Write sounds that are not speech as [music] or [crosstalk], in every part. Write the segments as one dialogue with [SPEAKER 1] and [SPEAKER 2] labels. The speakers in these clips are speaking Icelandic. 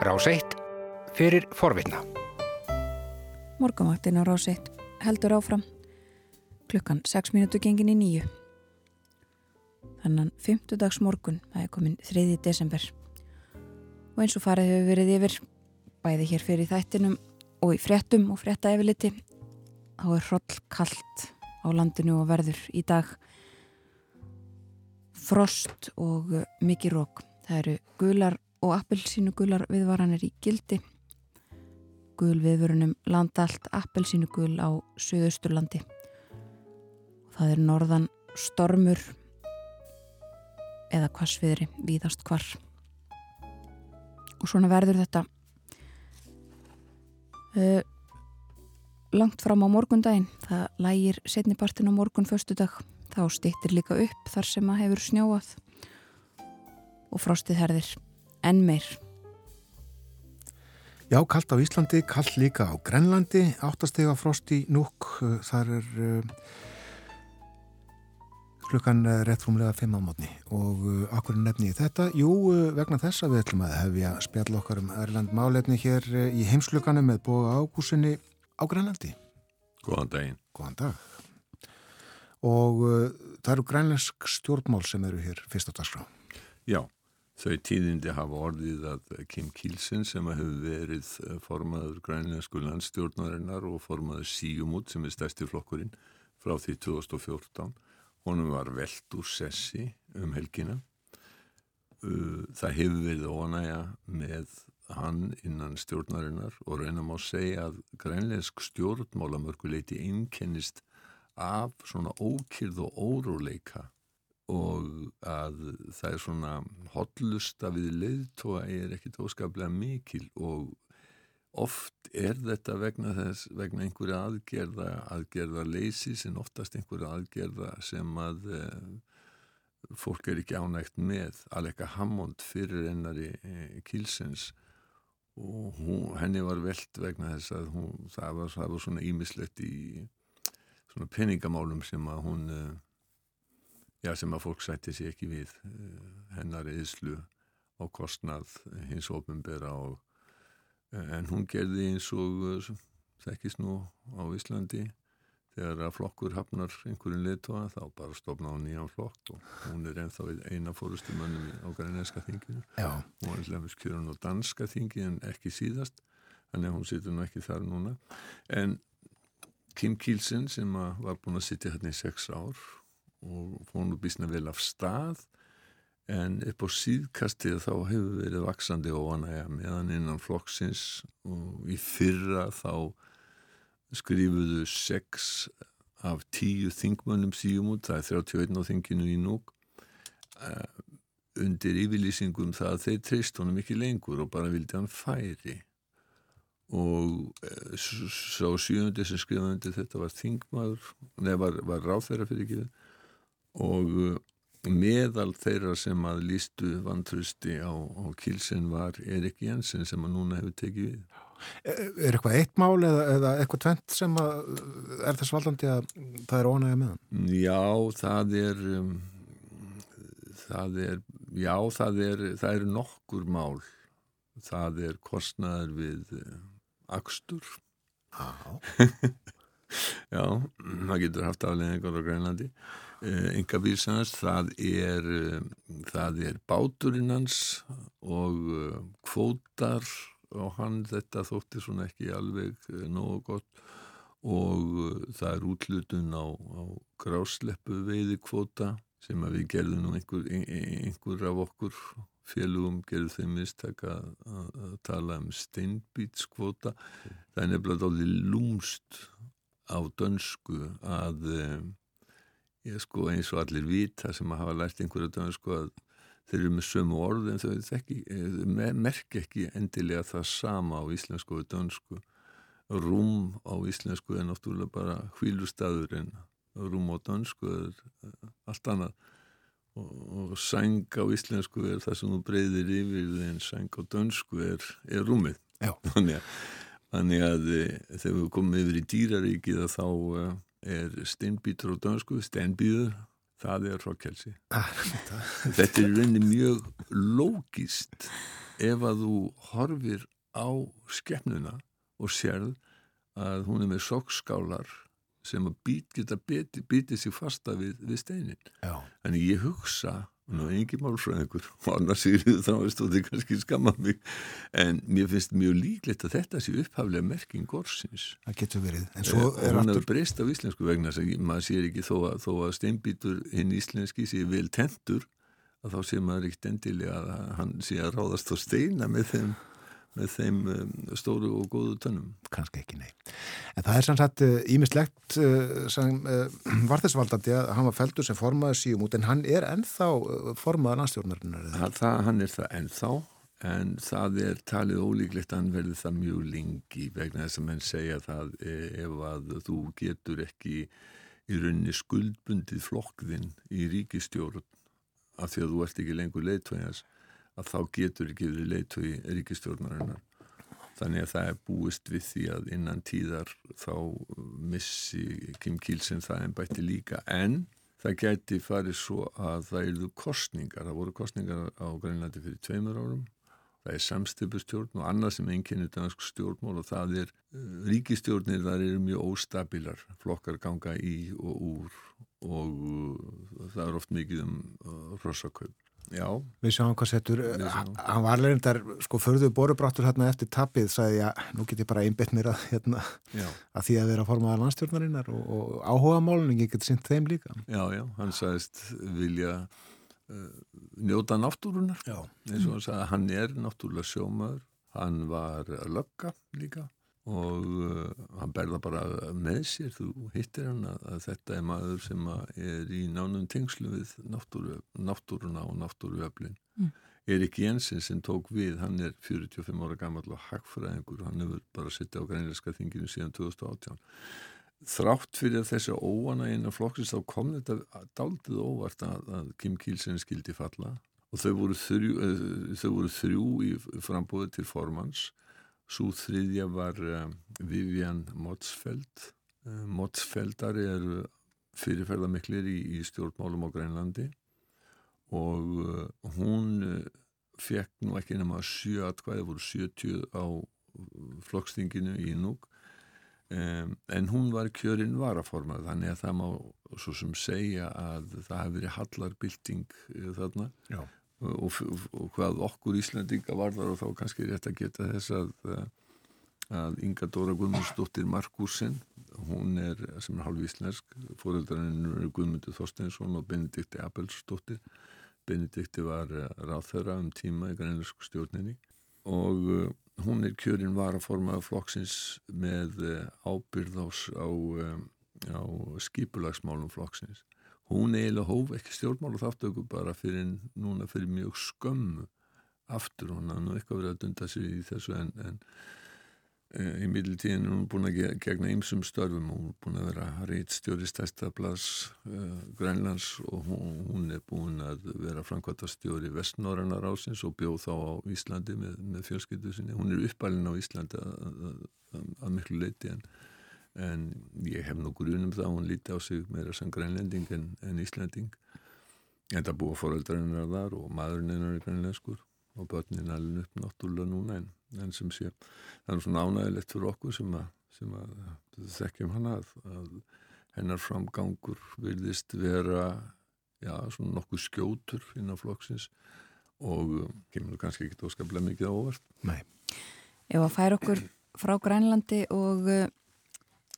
[SPEAKER 1] Rás 1 fyrir forvitna.
[SPEAKER 2] Morgamvaktin á Rás 1 heldur áfram klukkan 6 minútu gengin í nýju. Þannan 5. dags morgun, það er komin 3. desember. Og eins og farið hefur verið yfir, bæði hér fyrir þættinum og í fréttum og frétta efiliti, þá er hroll kallt á landinu og verður í dag frost og uh, mikið rók. Það eru gular og appelsínu gular viðvaranir í gildi. Gul viðvörunum landallt appelsínu gul á Suðausturlandi. Það er norðan stormur eða hvassviðri víðast hvar. Og svona verður þetta uh, langt fram á morgundaginn. Það lægir setnipartin á morgun förstu dag. Þá stýttir líka upp þar sem að hefur snjóað og frostið herðir enn meir.
[SPEAKER 3] Já, kallt á Íslandi, kallt líka á Grenlandi, áttastega frost í núk, þar er uh, klukkan rétt frumlega fimm á mótni og uh, akkur nefni í þetta? Jú, uh, vegna þess að við ætlum að hefja spjall okkar um Erland málefni hér í heimslukanum með bóða ágúsinni á Grenlandi.
[SPEAKER 4] Góðan daginn.
[SPEAKER 3] Góðan dag. Og það eru grænlensk stjórnmál sem eru hér fyrst á dagskrá.
[SPEAKER 4] Já. Þau tíðindi hafa orðið að Kim Kielsen sem hefur verið formaður grænlensku landstjórnarinnar og formaður Síumút sem er stærsti flokkurinn frá því 2014. Honum var veld úr sessi um helgina. Það hefur verið óanægja með hann innan stjórnarinnar og reynum á að segja að grænlensk stjórnmálamörkuleiti einkennist af svona ókýrð og óróleika og að það er svona hotlusta við leiðtóa er ekkit óskaplega mikil og oft er þetta vegna þess, vegna einhverja aðgerða, aðgerða leysis en oftast einhverja aðgerða sem að e, fólk er ekki ánægt með, Aleka Hammond fyrir ennari e, Kilsens og hún, henni var veld vegna þess að hún, það, var, það var svona ímislegt í svona peningamálum sem að hún e, já, sem að fólk sætti sér ekki við hennar eðslu á kostnað hins ofinbera og en hún gerði eins og þekkist nú á Íslandi. Þegar að flokkur hafnar einhverjum leittóa þá bara stopna á nýjan flokk og hún er ennþá eina fórustumönnum á grænenska þinginu.
[SPEAKER 3] Já.
[SPEAKER 4] hún er hlefnist kjörun á danska þingi en ekki síðast þannig að hún situr nú ekki þar núna. En Kim Kielsen sem var búin að sitja hérna í sex ár og fór nú bísna vel af stað en upp á síðkastið þá hefur verið vaksandi óanægja meðan innan flokksins og í fyrra þá skrifuðu sex af tíu þingmönnum síum út, það er 31 á þinginu í núk uh, undir yfirlýsingum það að þeir treyst honum ekki lengur og bara vildi hann færi. Og uh, svo sjöndi sem skrifaði undir þetta var þingmaður, neða var, var ráþæra fyrir ekki og uh, meðal þeirra sem að lístu vantrusti á, á kilsin var Erik Jensen sem að núna hefur tekið við.
[SPEAKER 3] Er eitthvað eitt mál eða, eða eitthvað tvent sem að er þess valdandi að það er ónægja með hann?
[SPEAKER 4] Já, það er um, það er já, það er, það er nokkur mál það er kostnaður við uh, akstur
[SPEAKER 3] Já [laughs]
[SPEAKER 4] Já, það getur haft afleggingar á Grænlandi enga uh, bílsannast, það er uh, það er báturinn hans og uh, kvótar og hann. Þetta þótti svona ekki alveg nógu gott. Og það er útlutun á, á grásleppu veiði kvóta sem að við gerðum nú einhver, einhver af okkur félugum gerðu þeim mistaka að tala um steinbítskvóta það er nefnilega alveg lúmst á dönsku að ég sko eins og allir vita sem að hafa lært einhverju dönsku að þeir eru með sömu orð en þau þekki, merk ekki endilega það sama á íslensku og dönsku. Rúm á íslensku er náttúrulega bara hvílustadur en rúm á dönsku er allt annað. Og, og sæng á íslensku er það sem þú breyðir yfir en sæng á dönsku er, er rúmið. [laughs] Þannig að, þannig að þegar við komum yfir í dýraríkið þá er steinbítur á dönsku, steinbíður það er frá kelsi [laughs] þetta er reyni mjög lógist ef að þú horfir á skefnuna og sérð að hún er með sokskálar sem að být, geta biti, bitið sér fasta við, við steinin.
[SPEAKER 3] Já.
[SPEAKER 4] Þannig ég hugsa, er engin málfræðingur og annars er það stóði kannski skamma mig, en mér finnst mjög líklegt að þetta sé upphaflega merking gorsins.
[SPEAKER 3] Það getur verið. En svo
[SPEAKER 4] Eh,
[SPEAKER 3] er
[SPEAKER 4] hún
[SPEAKER 3] aftur...
[SPEAKER 4] hefur breyst á íslensku vegna að maður sér ekki þó að, þó að steinbítur hinn íslenski sé vel tentur að þá sé maður ekkert endilega að hann sé að ráðast á steina með þeim, með þeim um, stóru og góðu tönnum.
[SPEAKER 3] kannski ekki, nei. En það er sannsagt ímislegt sem var þess valdandi að hann var feldur sem formaður síum út en hann er ennþá eða?
[SPEAKER 4] Það, það, hann er það ennþá en það er talið ólíklegt að hann verði það mjög lengi vegna þess að menn segja það eh, ef að þú getur ekki í rauninni skuldbundið flokkðinn í ríkistjórn af því að þú ert ekki lengur leiðtöðjas að þá getur ekki verið leiðtöði ríkistjórnarinnar. Þannig að það er búist við því að innan tíðar þá missi Kim Kielsen það en bætti líka en það gæti farið svo að það eruðu kostningar. Það voru kostningar á Grænlandi fyrir tveimur árum. Það er samstipustjórn og annað sem einkennir dansk stjórnmól og það er uh, ríkistjórnir þar eru mjög óstabilar. Flokkar ganga í og úr og uh, það er oft mikið um uh, rossakaup. Já,
[SPEAKER 3] Við sjáum hvað settur, hann var leirindar, sko, förðu borubrattur hérna eftir tappið, sagði ég, nú get ég bara einbett mér að, hérna, að því að vera formaður landstjórnarinnar og, og áhuga málun, ég get sýnt þeim líka.
[SPEAKER 4] já, já, hann sagðist vilja uh, njóta náttúrunar.
[SPEAKER 3] Já.
[SPEAKER 4] eins og hann sagði, hann er náttúrulega sjómaður, hann var að lögga líka og uh, hann berða bara með sér, þú hittir hann að, að þetta er maður sem er í nánum tengslu við náttúru, náttúruna og náttúruöflin.
[SPEAKER 2] Mm.
[SPEAKER 4] Erik Jensen sem tók við, hann er 45 ára gammal og hagfræðingur, hann hefur bara sittið á grænleiska þinginu síðan 2018. Þrátt fyrir þessi óana innan flokksins þá kom þetta daldið óvart að, að Kim Kielsen skildi falla og þau voru þrjú, eh, þau voru þrjú í frambúði til formans svo þriðja var uh, Vivian Motsfeld uh, Motsfeldar eru fyrirferðamiklir í, í stjórnmálum á Grænlandi og uh, hún fekk nú ekki nema sjö atkvæði, voru 70 á flokkstinginu í Núk um, en hún var kjörinn varaformað þannig að það má svo sem segja að það hefði verið hallarbylting uh, þarna.
[SPEAKER 3] Já.
[SPEAKER 4] Og, og, og hvað okkur Íslandinga varðar og þá kannski rétt að geta þess að, að Inga Dóra Guðmundsdóttir Markursen, hún er sem er hálf íslensk, fóreldarinn er Guðmundur Þorsteinsson og Benedikti Abelsdóttir. Benedikti var ráþöra um tíma í grænlösku stjórninni og uh, hún er kjörinn varaformaða flokksins með ábyrð á, á, á skipulagsmálum flokksins hún eiginlega hóf ekki stjórnmál og þáttöku bara fyrir núna fyrir mjög skömmu aftur hún hafði nú eitthvað verið að dunda sig í þessu en, en e, í middeltíðin er hún búin að ge- gegna ymsum störfum hún er búin að vera reitstjóri stærstaflas uh, Grænlands og hún, hún er búin að vera framkvæmtastjóri vestnorrannar ásins og bjóð þá á Íslandi með, með fjölskyldu sinni. Hún er uppalinn á Íslandi að miklu leiti en en ég hef nú grunum það að hún líti á sig meira sem grænlending en, en Íslanding en það búa fóröldarinnar þar og maðurinn hennar er grænlenskur og börnin alveg upp náttúrulega núna en, en sem sé, það er svona ánægilegt fyrir okkur sem að, sem að þekkjum hana að, að hennar framgangur virðist vera já, svona nokkuð skjótur innan flokksins og um, kemur nú kannski ekki óskaplega mikið á óvart.
[SPEAKER 3] Nei.
[SPEAKER 2] Ef að færa okkur frá Grænlandi og uh,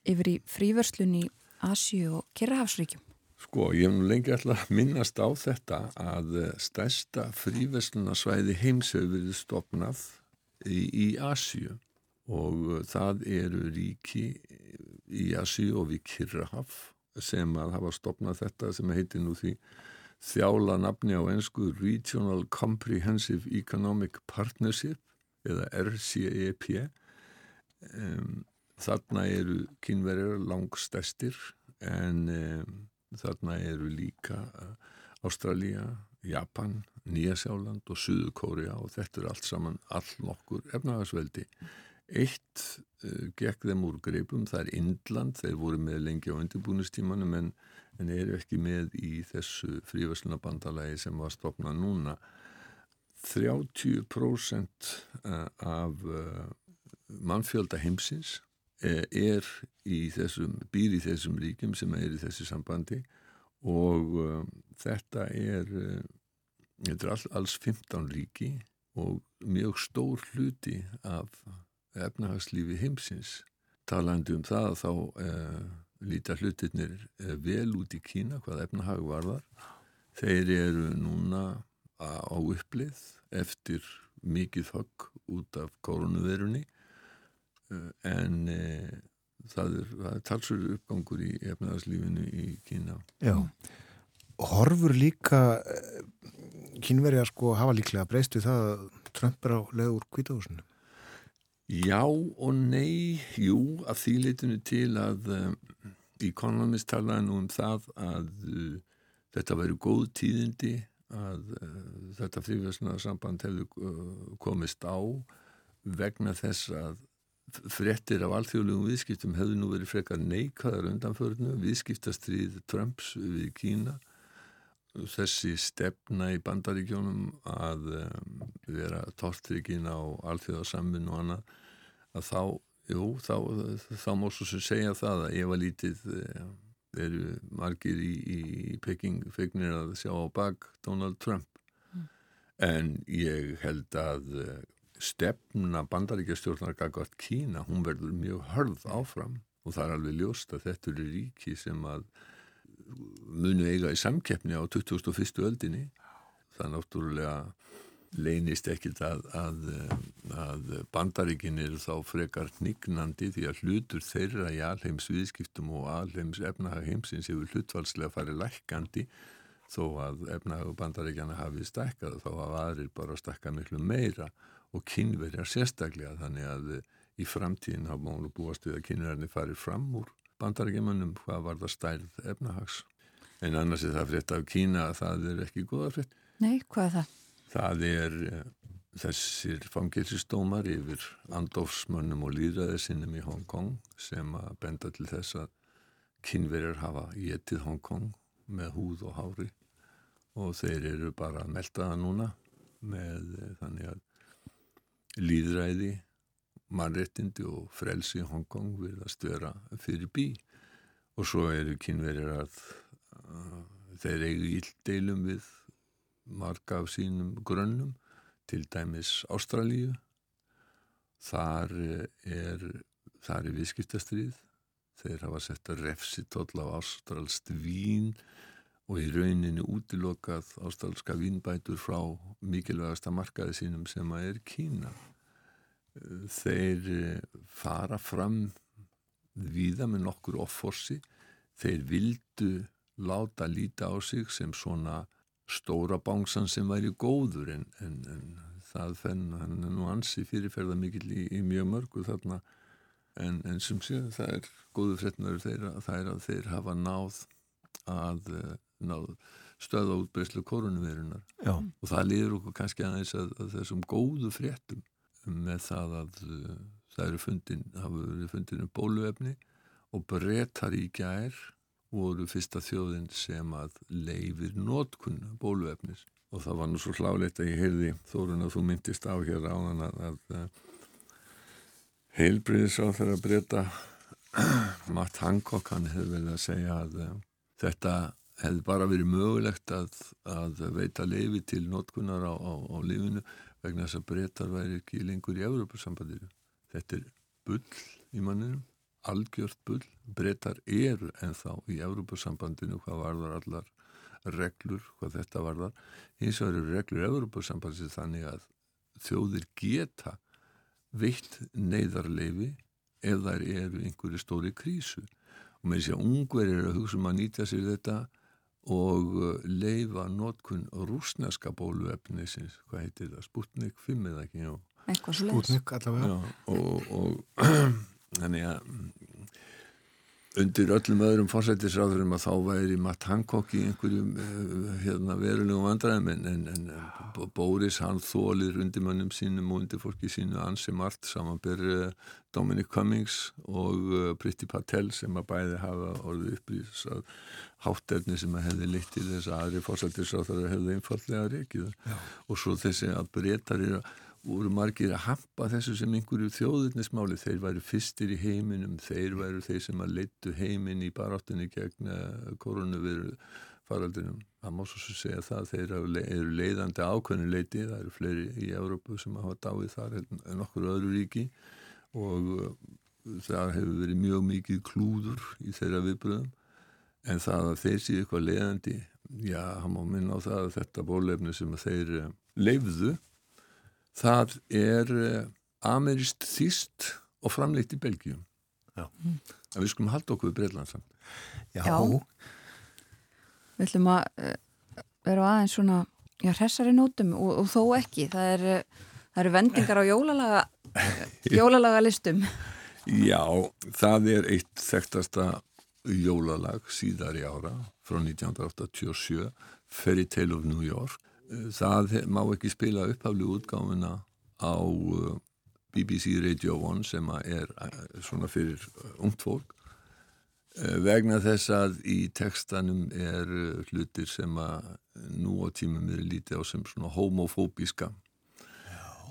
[SPEAKER 2] yfir í fríverslun í Asju og Kirrahafsríkjum.
[SPEAKER 4] Sko, ég hef nú lengi alltaf minnast á þetta að eh, stærsta fríverslunarsvæði heims hefur verið stopnað í, í Asju og eh, það eru ríki í Asju og við Kirrahaf sem að hafa stopnað þetta sem heitir nú því þjála nafni á ennsku Regional Comprehensive Economic Partnership eða RCEP um, þarna eru kynverjar langstæstir en um, þarna eru líka uh, Ástralía, Japan, Nýjasjáland og Suðukória og þetta er allt saman all nokkur efnagasveldi. Eitt uh, gekk þeim úr greipum, það er Indland, þeir voru með lengi á undirbúnistímanum en, en eru ekki með í þessu fríverslunabandalagi sem var stopnað núna. 30% eh, af mannfjölda heimsins er í þessum, býr í þessum ríkjum sem er í þessu sambandi og uh, þetta er, uh, þetta er all, alls 15 ríki og mjög stór hluti af efnahagslífi heimsins. Talandi um það þá uh, líta hlutirnir vel út í Kína hvað efnahag varðar. Þeir eru núna á upplið eftir mikið högg út af koronavirunni en það er, er talsur uppgangur í efnaðarslífinu í Kína.
[SPEAKER 3] Já, horfur líka kínverja sko hafa líklega breyst við það að Trump er á leður kvítahúsinu?
[SPEAKER 4] Já og nei, jú, að því litinu til að um, Economist talaði nú um það að uh, þetta væri góð tíðindi að uh, þetta frífjörsnaða samband hefði uh, komist á vegna þess að frettir af alþjóðlegum viðskiptum hefðu nú verið frekar neikaðar undanförnu, viðskiptastrið Trumps við Kína. Þessi stefna í bandaríkjónum að um, vera tortrykkin á alþjóðarsamvinn og annað að þá, jú, þá, þá má svo sem segja það að ef að lítið eru margir í, í Peking fegnir að sjá á bak Donald Trump. Mm. en ég held að stefna bandaríkjastjórnar gagvart Kína, hún verður mjög hörð áfram og það er alveg ljóst að þetta eru ríki sem að munu eiga í samkeppni á 2001. öldinni það er náttúrulega leynist ekkit að, að, að bandaríkin eru þá frekar hnignandi því að hlutur þeirra í alheims viðskiptum og alheims efnahag heimsins hefur hlutvalslega farið lækandi þó að efnahag og bandaríkjana hafið stekkað þá hafa aðrir bara stekkað miklu meira og kynverjar sérstaklega þannig að í framtíðin hafa mánu búast við að kynverjarnir farið fram úr bandarækjumannum hvað var það stærð efnahags. En annars er það frétt af Kína að það er ekki góða frétt.
[SPEAKER 2] Nei, hvað er það?
[SPEAKER 4] Það er uh, þessir fangilsistómar yfir andofsmönnum og líðræðisinnum í Hong Kong sem að benda til þess að kynverjar hafa getið Hong Kong með húð og hári. Og þeir eru bara að melda það núna með uh, þannig að líðræði, mannrettindi og frelsi í Hongkong virðast vera fyrir bí. Og svo eru kynverjar að uh, þeir eigu íldeilum við marga af sínum grönnum til dæmis Ástralíu. Þar er þar er viðskiptastrið þeir hafa sett að refsi tóll á ástralst vín og í rauninni útilokað ástralska vínbætur frá mikilvægasta markaði sínum sem að er Kína. Þeir eh, fara fram viða með nokkur offorsi. Þeir vildu láta líta á sig sem svona stóra bángsan sem væri góður en, en, en það fenn hann er nú ansi fyrirferða mikil í, í mjög mörgu þarna en, en sem sé það er góðu frednar þeirra það er að þeir hafa náð að eh, náð stöða útbreyslu koronavirunar og það liður okkur kannski aðeins að, að þessum góðu fréttum með það að uh, það eru fundin, hafa verið fundin um bóluefni og breytar í gær voru fyrsta þjóðin sem að leifir nótkunna bóluefnis. Og það var nú svo hláleitt að ég heyrði þórun að þú myndist á hér áðan að, að uh, heilbriðis á þeirra breyta [clears throat] Matt Hancock hann hefði vel að segja að þetta hefði bara verið mögulegt að, að veita leifi til notkunar á, á, á lífinu vegna þess að breytar væri ekki lengur í Európa-sambandinu. Þetta er bull í manninum, algjört bull. Breytar eru ennþá í Európa-sambandinu hvað varðar allar reglur, hvað þetta varðar. Hins vegar eru reglur Európa-sambandinu þannig að þjóðir geta veitt neyðarleifi ef þær eru einhverju stóri krísu. Og með því að ungverðir eru að hugsa um að nýta sér þetta og uh, leifa notkun rúsneska bóluefnisins. Hvað heitir það, Sputnik 5 eða ekki? Já.
[SPEAKER 3] Sputnik allavega.
[SPEAKER 4] Já, og, og [clears throat] þannig að undir öllum öðrum fórsættisráðurum að þá væri Matt Hancock í einhverjum uh, hérna, verulegum vandræðum en, en, en Boris hann þólir undir mönnum sínum og undir fólki sínu ansi margt samanber uh, Dominic Cummings og uh, Priti Patel sem að bæði hafa orðið upplýs að háttefni sem að hefði leitt til þess að aðri fórsættisráður hefði einfallega reykið og svo þessi að breytar eru voru margir að hampa þessu sem einhverju þjóðurnismáli, þeir væru fyrstir í heiminum, þeir væru þeir sem að leittu heiminn í baráttunni gegn eh, koronaviru faraldunum það má svo segja það, þeir eru leiðandi ákveðinu leiti, það eru fleiri í Európu sem hafa dáið þar en nokkur öðru ríki. Og eh, það hefur verið mjög mikið klúður í þeirra viðbröðum en það að þeir séu eitthvað leiðandi já, hann má minna á það að þetta bólefni sem þeir eh, leifðu það er eh, amerist þýst og framleitt í Belgíum mm. við skulum halda okkur við Breitlandsan
[SPEAKER 2] Já. Já. Við ætlum að uh, vera aðeins svona já, hressari nótum og, og þó ekki. Það eru er vendingar á jólalaga [laughs] jólalaga listum
[SPEAKER 4] Já, það er eitt þekktasta jólalag síðar í ára frá 1987 Fairy Tale of New York það má ekki spila upphaflu útgáfuna á uh, BBC Radio 1 sem er uh, svona fyrir uh, ungt fólk. Vegna þess að í tekstanum er hlutir sem að nú á tímum er lítið á sem svona homofóbiska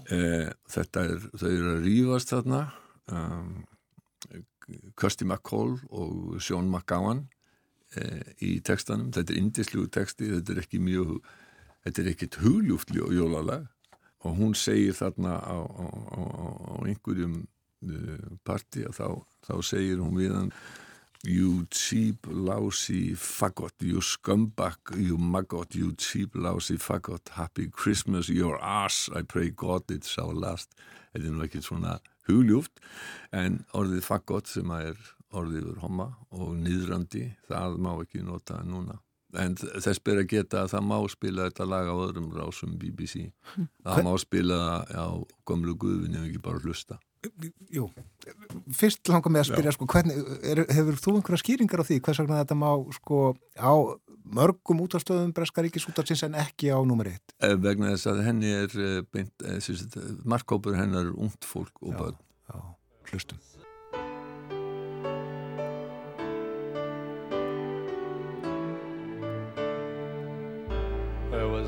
[SPEAKER 4] þetta er, þau eru að rýfast þarna um, Kirsty McCall og Sean McGowan í tekstanum, þetta er indislugu teksti, þetta er ekki mjög þetta er ekkit hugljúft jólalag. Og hún segir þarna á, á, á, á einhverjum uh, parti að þá, þá segir hún við hann You cheap lousy faggot You scumbag, you maggot. You cheap lousy faggot Happy Christmas, your ass I pray God it's our last. Þetta er nú ekkert svona hugljúft en orðið faggot sem er orðið yfir homma og niðrandi það má ekki nota núna en þess ber að geta að það má spila þetta lag á öðrum rásum BBC það Hver? má spila það á gömlu guðvinni og ekki bara hlusta.
[SPEAKER 5] Jú, fyrst langar mig að spyrja sko, hvernig, er, hefur þú einhverja skýringar á því hvers vegna þetta má sko á mörgum útastöðum Breskaríkis útarsins en ekki á nummer eitt?
[SPEAKER 4] Eh, vegna þess að henni er eh, beint, eh, markkópur hennar er ungt fólk og börn.
[SPEAKER 5] hlustum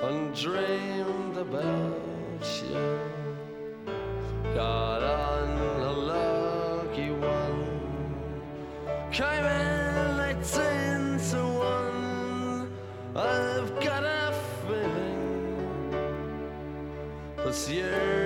[SPEAKER 5] and dreamed about you. Got on a lucky one, came in eighteen to one. I've got a feeling this year's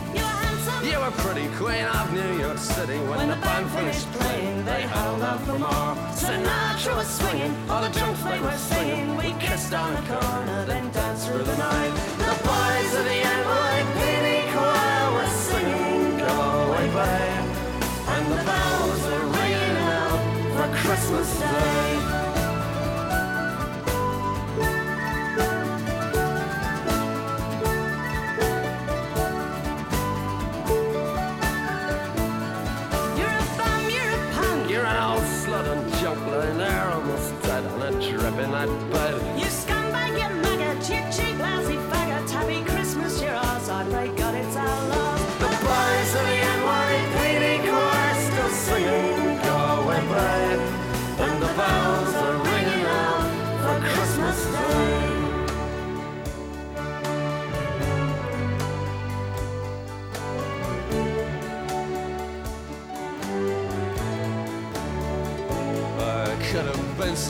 [SPEAKER 5] You
[SPEAKER 6] were.
[SPEAKER 7] Pretty queen of New York City when,
[SPEAKER 6] When
[SPEAKER 7] the band finished playing. They held out for more.
[SPEAKER 6] Sinatra was swinging, all the drunks they were singing. We kissed on the corner, then danced through the night. The boys of the NYPD choir were singing, Go away, babe. And the bells were ringing out for Christmas Day.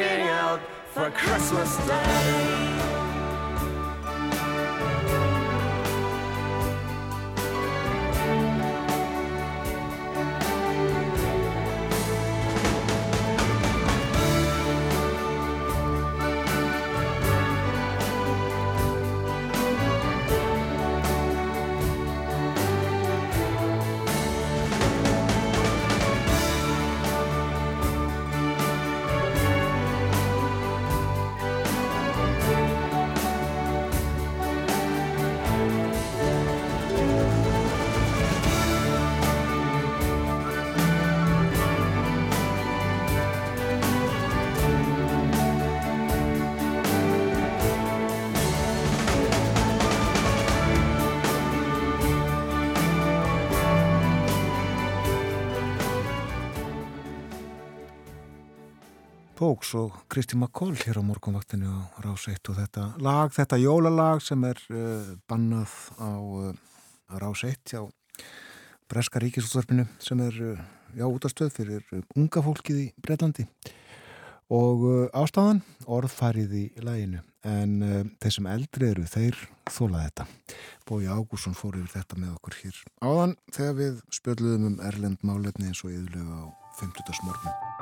[SPEAKER 5] hanging out for Christmas Day.
[SPEAKER 3] Póks og Kristi McCall hér á morgunvaktinu á Rás 1 og þetta lag, þetta jólalag sem er uh, bannað á uh, Rás 1 hjá Breska ríkisúttarpinu sem er uh, já, útastöð fyrir unga fólkið í Breitlandi og ástafan orðfarið í læginu en þeir sem eldri eru þeir þóla þetta. Bói Ágússon fór yfir þetta með okkur hér áðan þegar við spjöldluðum um Erlend málefni eins og yðurlega á 50. morgun.